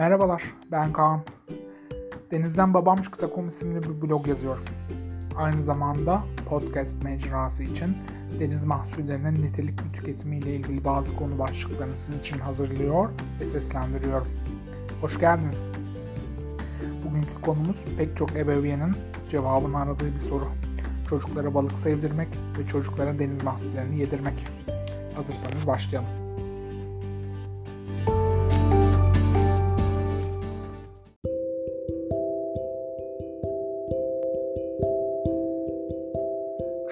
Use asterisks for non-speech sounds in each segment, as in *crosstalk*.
Merhabalar, ben Kaan. Denizden Babammış.com isimli bir blog yazıyorum. Aynı zamanda podcast mecrası için deniz mahsullerinin nitelikli tüketimiyle ilgili bazı konu başlıklarını siz için hazırlıyor ve seslendiriyorum. Hoş geldiniz. Bugünkü konumuz pek çok ebeveynin cevabını aradığı bir soru. Çocuklara balık sevdirmek ve çocuklara deniz mahsullerini yedirmek. Hazırsanız başlayalım.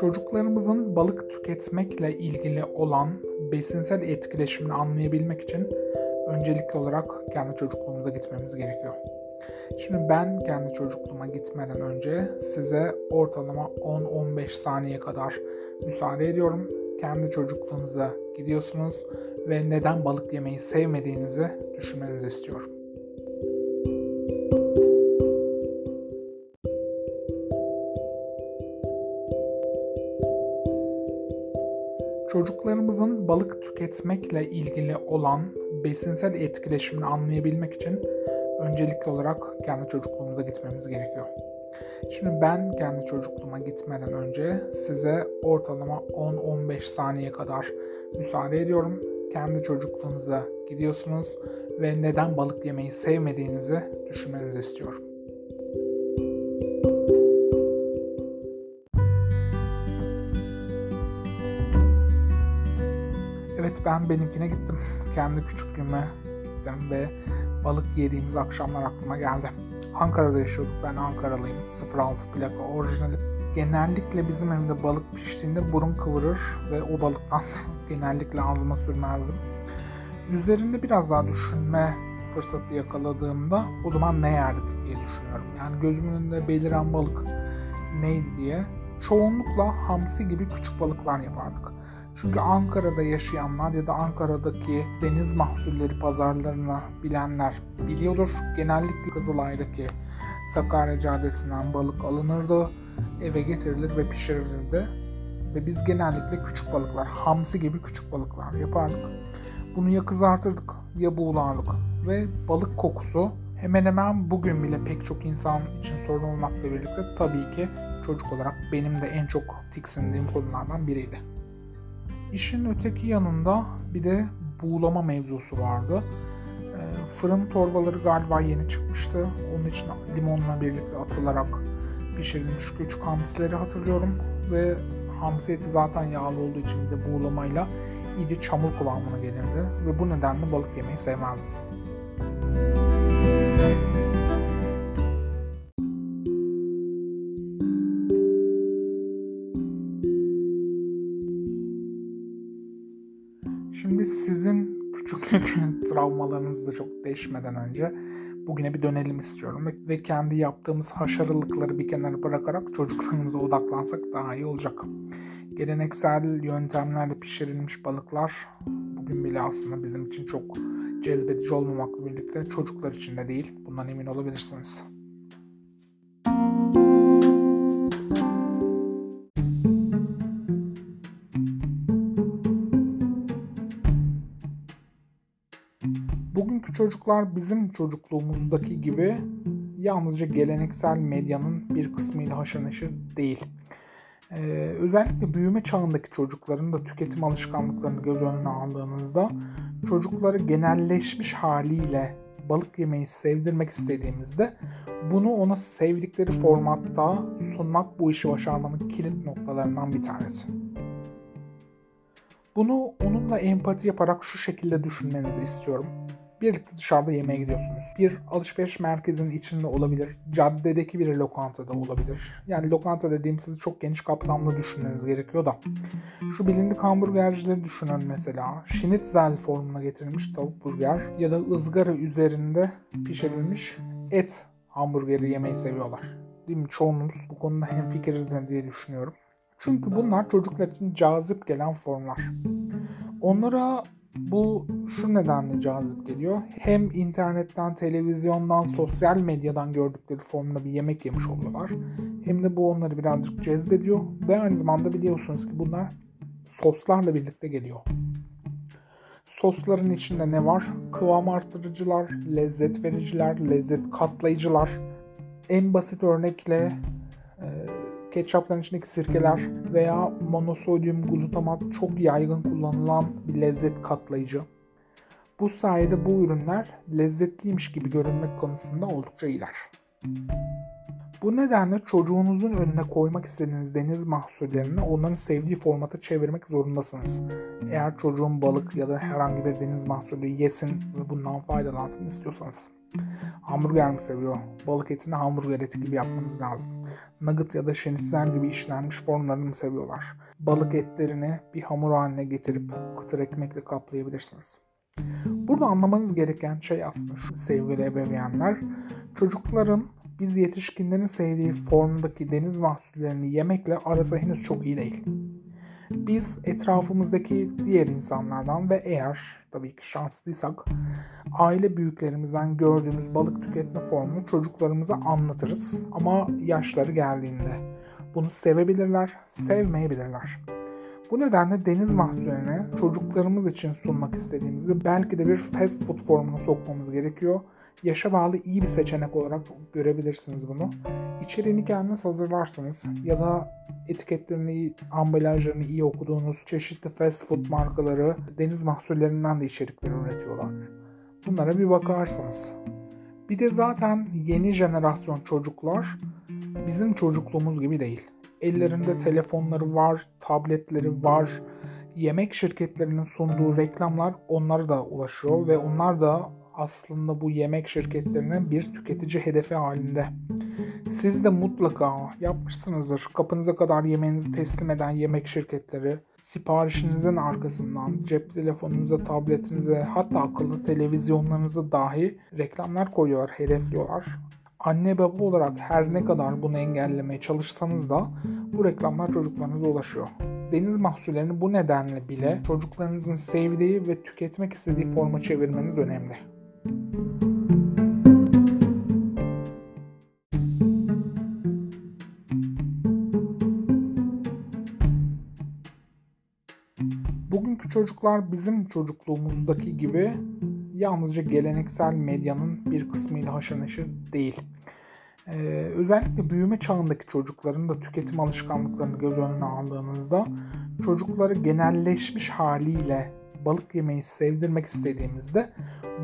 Çocuklarımızın balık tüketmekle ilgili olan besinsel etkileşimini anlayabilmek için öncelikli olarak kendi çocukluğumuza gitmemiz gerekiyor. Şimdi ben kendi çocukluğuma gitmeden önce size ortalama 10-15 saniye kadar müsaade ediyorum. Kendi çocukluğunuza gidiyorsunuz ve neden balık yemeyi sevmediğinizi düşünmenizi istiyorum. Çocuklarımızın balık tüketmekle ilgili olan besinsel etkileşimini anlayabilmek için öncelikli olarak kendi çocukluğumuza gitmemiz gerekiyor. Şimdi ben kendi çocukluğuma gitmeden önce size ortalama 10-15 saniye kadar müsaade ediyorum. Kendi çocukluğunuza gidiyorsunuz ve neden balık yemeyi sevmediğinizi düşünmenizi istiyorum. Ben benimkine gittim. Kendi küçüklüğüme gittim ve balık yediğimiz akşamlar aklıma geldi. Ankara'da yaşıyorduk. Ben Ankaralıyım. 06 plaka orijinali. Genellikle bizim evde balık piştiğinde burun kıvırır ve o balıktan *laughs* genellikle ağzıma sürmezdim. Üzerinde biraz daha düşünme fırsatı yakaladığımda o zaman ne yerdik diye düşünüyorum. Yani gözümün önünde beliren balık neydi diye. Çoğunlukla hamsi gibi küçük balıklar yapardık. Çünkü Ankara'da yaşayanlar ya da Ankara'daki deniz mahsulleri pazarlarını bilenler biliyordur. Genellikle Kızılay'daki Sakarya Caddesi'nden balık alınırdı, eve getirilir ve pişirilirdi. Ve biz genellikle küçük balıklar, hamsi gibi küçük balıklar yapardık. Bunu ya kızartırdık ya buğulardık ve balık kokusu hemen hemen bugün bile pek çok insan için sorun olmakla birlikte tabii ki çocuk olarak benim de en çok tiksindiğim konulardan biriydi. İşin öteki yanında bir de buğulama mevzusu vardı. E, fırın torbaları galiba yeni çıkmıştı. Onun için limonla birlikte atılarak pişirilmiş küçük hamsileri hatırlıyorum. Ve hamsi eti zaten yağlı olduğu için bir de buğulamayla iyice çamur kıvamına gelirdi. Ve bu nedenle balık yemeyi sevmezdim. Şimdi sizin küçüklük *laughs* travmalarınızı da çok değişmeden önce bugüne bir dönelim istiyorum ve kendi yaptığımız haşarılıkları bir kenara bırakarak çocuklarımıza odaklansak daha iyi olacak. Geleneksel yöntemlerle pişirilmiş balıklar bugün bile aslında bizim için çok cezbedici olmamakla birlikte çocuklar için de değil. Bundan emin olabilirsiniz. Bugünkü çocuklar bizim çocukluğumuzdaki gibi yalnızca geleneksel medyanın bir kısmıyla haşır neşir değil. Ee, özellikle büyüme çağındaki çocukların da tüketim alışkanlıklarını göz önüne aldığınızda çocukları genelleşmiş haliyle balık yemeyi sevdirmek istediğimizde bunu ona sevdikleri formatta sunmak bu işi başarmanın kilit noktalarından bir tanesi. Bunu onunla empati yaparak şu şekilde düşünmenizi istiyorum. Birlikte dışarıda yemeğe gidiyorsunuz. Bir alışveriş merkezinin içinde olabilir. Caddedeki bir lokantada olabilir. Yani lokanta dediğim sizi çok geniş kapsamlı düşünmeniz gerekiyor da. Şu bilindik hamburgercileri düşünün mesela. Schnitzel formuna getirilmiş tavuk burger ya da ızgara üzerinde pişirilmiş et hamburgeri yemeyi seviyorlar. Değil mi? Çoğunuz bu konuda hemfikirizdir diye düşünüyorum. Çünkü bunlar çocuklar için cazip gelen formlar. Onlara bu şu nedenle cazip geliyor. Hem internetten, televizyondan, sosyal medyadan gördükleri formda bir yemek yemiş oluyorlar. Hem de bu onları birazcık cezbediyor. Ve aynı zamanda biliyorsunuz ki bunlar soslarla birlikte geliyor. Sosların içinde ne var? Kıvam arttırıcılar, lezzet vericiler, lezzet katlayıcılar. En basit örnekle ketçapların içindeki sirkeler veya monosodyum glutamat çok yaygın kullanılan bir lezzet katlayıcı. Bu sayede bu ürünler lezzetliymiş gibi görünmek konusunda oldukça iyiler. Bu nedenle çocuğunuzun önüne koymak istediğiniz deniz mahsullerini onların sevdiği formata çevirmek zorundasınız. Eğer çocuğun balık ya da herhangi bir deniz mahsulü yesin ve bundan faydalansın istiyorsanız. Hamburger mi seviyor? Balık etini hamburger eti gibi yapmanız lazım. Nugget ya da şenitzel gibi işlenmiş formlarını mı seviyorlar? Balık etlerini bir hamur haline getirip kıtır ekmekle kaplayabilirsiniz. Burada anlamanız gereken şey aslında şu sevgili ebeveynler. Çocukların biz yetişkinlerin sevdiği formdaki deniz mahsullerini yemekle arası henüz çok iyi değil. Biz etrafımızdaki diğer insanlardan ve eğer tabii ki şanslıysak aile büyüklerimizden gördüğümüz balık tüketme formunu çocuklarımıza anlatırız ama yaşları geldiğinde bunu sevebilirler, sevmeyebilirler. Bu nedenle deniz mahsullerini çocuklarımız için sunmak istediğimizde belki de bir fast food formuna sokmamız gerekiyor. Yaşa bağlı iyi bir seçenek olarak görebilirsiniz bunu. İçeriğini kendiniz hazırlarsınız ya da etiketlerini, ambalajlarını iyi okuduğunuz çeşitli fast food markaları deniz mahsullerinden de içerikler üretiyorlar. Bunlara bir bakarsınız. Bir de zaten yeni jenerasyon çocuklar bizim çocukluğumuz gibi değil. Ellerinde telefonları var, tabletleri var. Yemek şirketlerinin sunduğu reklamlar onlara da ulaşıyor ve onlar da aslında bu yemek şirketlerinin bir tüketici hedefi halinde. Siz de mutlaka yapmışsınızdır. Kapınıza kadar yemeğinizi teslim eden yemek şirketleri siparişinizin arkasından cep telefonunuza, tabletinize hatta akıllı televizyonlarınıza dahi reklamlar koyuyorlar, hedefliyorlar. Anne baba olarak her ne kadar bunu engellemeye çalışsanız da bu reklamlar çocuklarınıza ulaşıyor. Deniz mahsullerini bu nedenle bile çocuklarınızın sevdiği ve tüketmek istediği forma çevirmeniz önemli. Bugünkü çocuklar bizim çocukluğumuzdaki gibi yalnızca geleneksel medyanın bir kısmıyla haşır neşir değil. Ee, özellikle büyüme çağındaki çocukların da tüketim alışkanlıklarını göz önüne aldığınızda çocukları genelleşmiş haliyle balık yemeyi sevdirmek istediğimizde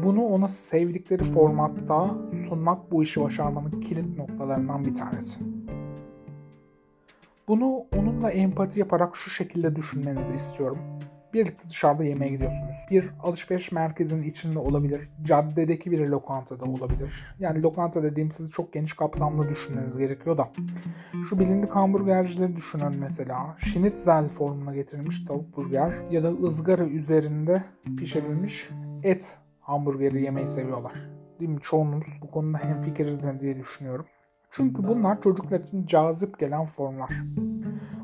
bunu ona sevdikleri formatta sunmak bu işi başarmanın kilit noktalarından bir tanesi. Bunu onunla empati yaparak şu şekilde düşünmenizi istiyorum. Birlikte dışarıda yemeğe gidiyorsunuz. Bir alışveriş merkezinin içinde olabilir. Caddedeki bir lokantada olabilir. Yani lokanta dediğim sizi çok geniş kapsamlı düşünmeniz gerekiyor da. Şu bilindik hamburgercileri düşünün mesela. Schnitzel formuna getirilmiş tavuk burger ya da ızgara üzerinde pişirilmiş et hamburgeri yemeyi seviyorlar. Değil mi? Çoğunuz bu konuda hemfikirizdir diye düşünüyorum. Çünkü bunlar çocuklar için cazip gelen formlar.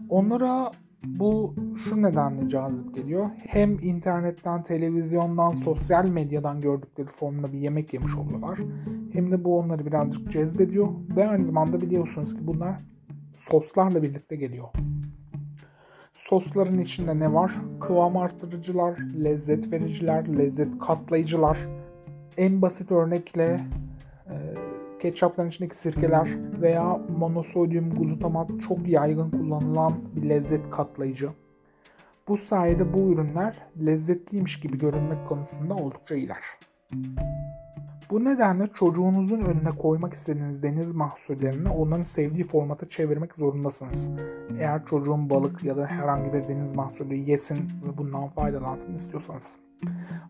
Onlara bu şu nedenle cazip geliyor. Hem internetten, televizyondan, sosyal medyadan gördükleri formda bir yemek yemiş oluyorlar. Hem de bu onları birazcık cezbediyor. Ve aynı zamanda biliyorsunuz ki bunlar soslarla birlikte geliyor. Sosların içinde ne var? Kıvam arttırıcılar, lezzet vericiler, lezzet katlayıcılar. En basit örnekle ketçapların içindeki sirkeler veya monosodyum glutamat çok yaygın kullanılan bir lezzet katlayıcı. Bu sayede bu ürünler lezzetliymiş gibi görünmek konusunda oldukça iyiler. Bu nedenle çocuğunuzun önüne koymak istediğiniz deniz mahsullerini onların sevdiği formata çevirmek zorundasınız. Eğer çocuğun balık ya da herhangi bir deniz mahsulü yesin ve bundan faydalansın istiyorsanız.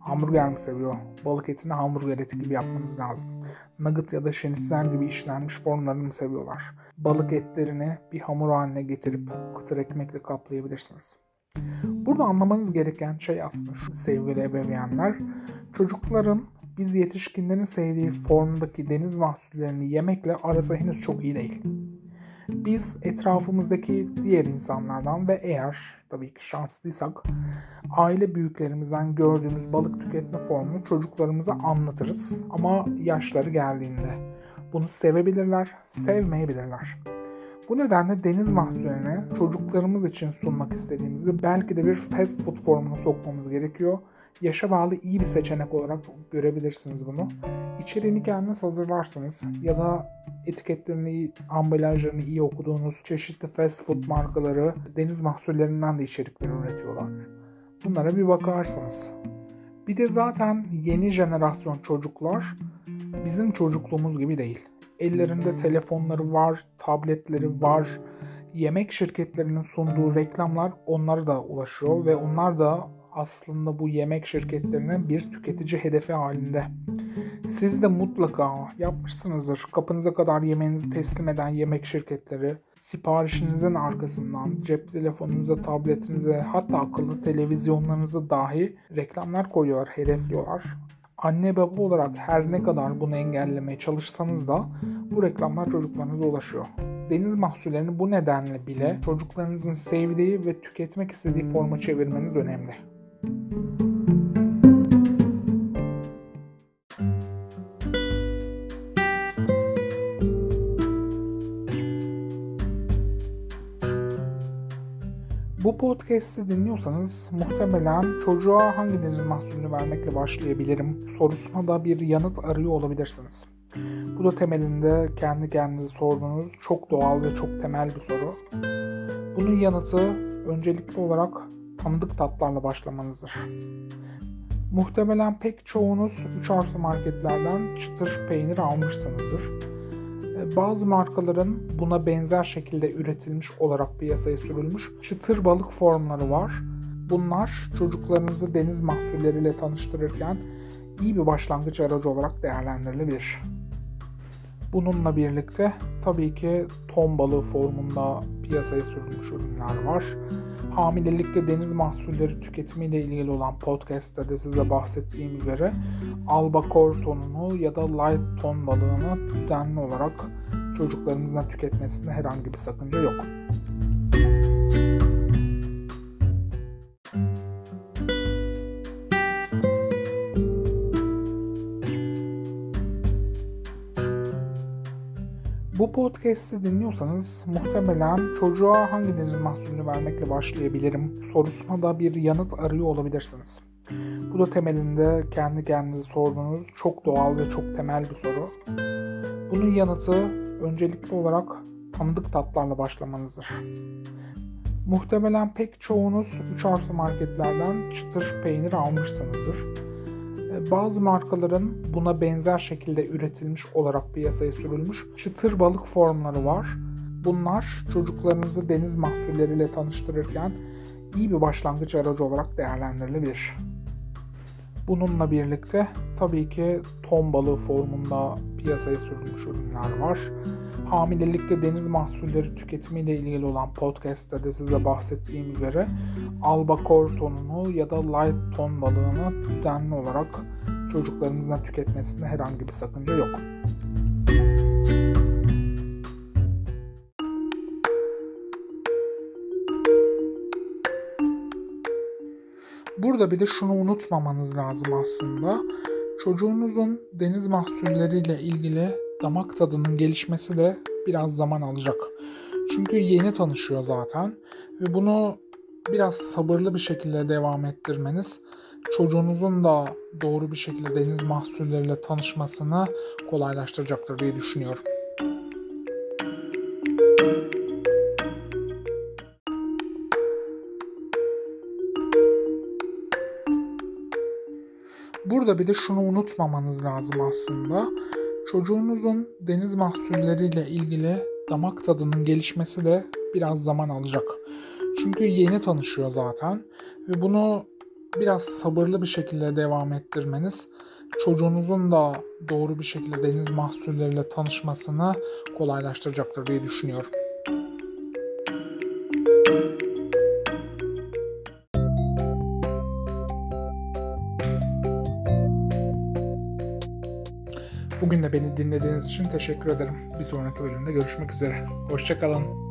Hamburger mi seviyor? Balık etini hamburger eti gibi yapmanız lazım. Nugget ya da şenitzel gibi işlenmiş formlarını mı seviyorlar? Balık etlerini bir hamur haline getirip kıtır ekmekle kaplayabilirsiniz. Burada anlamanız gereken şey aslında şu sevgili ebeveynler. Çocukların biz yetişkinlerin sevdiği formdaki deniz mahsullerini yemekle arası henüz çok iyi değil. Biz etrafımızdaki diğer insanlardan ve eğer tabii ki şanslıysak aile büyüklerimizden gördüğümüz balık tüketme formunu çocuklarımıza anlatırız ama yaşları geldiğinde bunu sevebilirler, sevmeyebilirler. Bu nedenle deniz mahsullerini çocuklarımız için sunmak istediğimizde belki de bir fast food formuna sokmamız gerekiyor. Yaşa bağlı iyi bir seçenek olarak görebilirsiniz bunu. İçeriğini kendiniz hazırlarsınız ya da etiketlerini, ambalajlarını iyi okuduğunuz çeşitli fast food markaları deniz mahsullerinden de içerikler üretiyorlar. Bunlara bir bakarsınız. Bir de zaten yeni jenerasyon çocuklar bizim çocukluğumuz gibi değil. Ellerinde telefonları var, tabletleri var. Yemek şirketlerinin sunduğu reklamlar onlara da ulaşıyor ve onlar da aslında bu yemek şirketlerinin bir tüketici hedefi halinde. Siz de mutlaka yapmışsınızdır. Kapınıza kadar yemeğinizi teslim eden yemek şirketleri siparişinizin arkasından cep telefonunuza, tabletinize hatta akıllı televizyonlarınıza dahi reklamlar koyuyorlar, hedefliyorlar. Anne baba olarak her ne kadar bunu engellemeye çalışsanız da bu reklamlar çocuklarınıza ulaşıyor. Deniz mahsullerini bu nedenle bile çocuklarınızın sevdiği ve tüketmek istediği forma çevirmeniz önemli. Bu podcast'i dinliyorsanız muhtemelen çocuğa hangi deniz mahsulünü vermekle başlayabilirim sorusuna da bir yanıt arıyor olabilirsiniz. Bu da temelinde kendi kendinize sorduğunuz çok doğal ve çok temel bir soru. Bunun yanıtı öncelikli olarak tanıdık tatlarla başlamanızdır. Muhtemelen pek çoğunuz 3 arsa marketlerden çıtır peynir almışsınızdır bazı markaların buna benzer şekilde üretilmiş olarak piyasaya sürülmüş çıtır balık formları var. Bunlar çocuklarınızı deniz mahsulleriyle tanıştırırken iyi bir başlangıç aracı olarak değerlendirilebilir. Bununla birlikte tabii ki ton balığı formunda piyasaya sürülmüş ürünler var. Hamilelikte deniz mahsulleri tüketimiyle ilgili olan podcast'te de size bahsettiğim üzere albakor tonunu ya da light ton balığını düzenli olarak çocuklarımızın tüketmesinde herhangi bir sakınca yok. Bu podcast'i dinliyorsanız muhtemelen çocuğa hangi deniz mahsulünü vermekle başlayabilirim sorusuna da bir yanıt arıyor olabilirsiniz. Bu da temelinde kendi kendinize sorduğunuz çok doğal ve çok temel bir soru. Bunun yanıtı öncelikli olarak tanıdık tatlarla başlamanızdır. Muhtemelen pek çoğunuz 3 arsa marketlerden çıtır peynir almışsınızdır bazı markaların buna benzer şekilde üretilmiş olarak piyasaya sürülmüş çıtır balık formları var. Bunlar çocuklarınızı deniz mahsulleriyle tanıştırırken iyi bir başlangıç aracı olarak değerlendirilebilir. Bununla birlikte tabii ki ton balığı formunda piyasaya sürülmüş ürünler var. Hamilelikte deniz mahsulleri tüketimiyle ilgili olan podcast'te de size bahsettiğim üzere albakor tonunu ya da light ton balığını düzenli olarak çocuklarımızın tüketmesinde herhangi bir sakınca yok. Burada bir de şunu unutmamanız lazım aslında. Çocuğunuzun deniz mahsulleriyle ilgili damak tadının gelişmesi de biraz zaman alacak. Çünkü yeni tanışıyor zaten ve bunu biraz sabırlı bir şekilde devam ettirmeniz çocuğunuzun da doğru bir şekilde deniz mahsulleriyle tanışmasını kolaylaştıracaktır diye düşünüyorum. Burada bir de şunu unutmamanız lazım aslında. Çocuğunuzun deniz mahsulleriyle ilgili damak tadının gelişmesi de biraz zaman alacak. Çünkü yeni tanışıyor zaten ve bunu biraz sabırlı bir şekilde devam ettirmeniz çocuğunuzun da doğru bir şekilde deniz mahsulleriyle tanışmasını kolaylaştıracaktır diye düşünüyorum. Bugün de beni dinlediğiniz için teşekkür ederim. Bir sonraki bölümde görüşmek üzere. Hoşçakalın.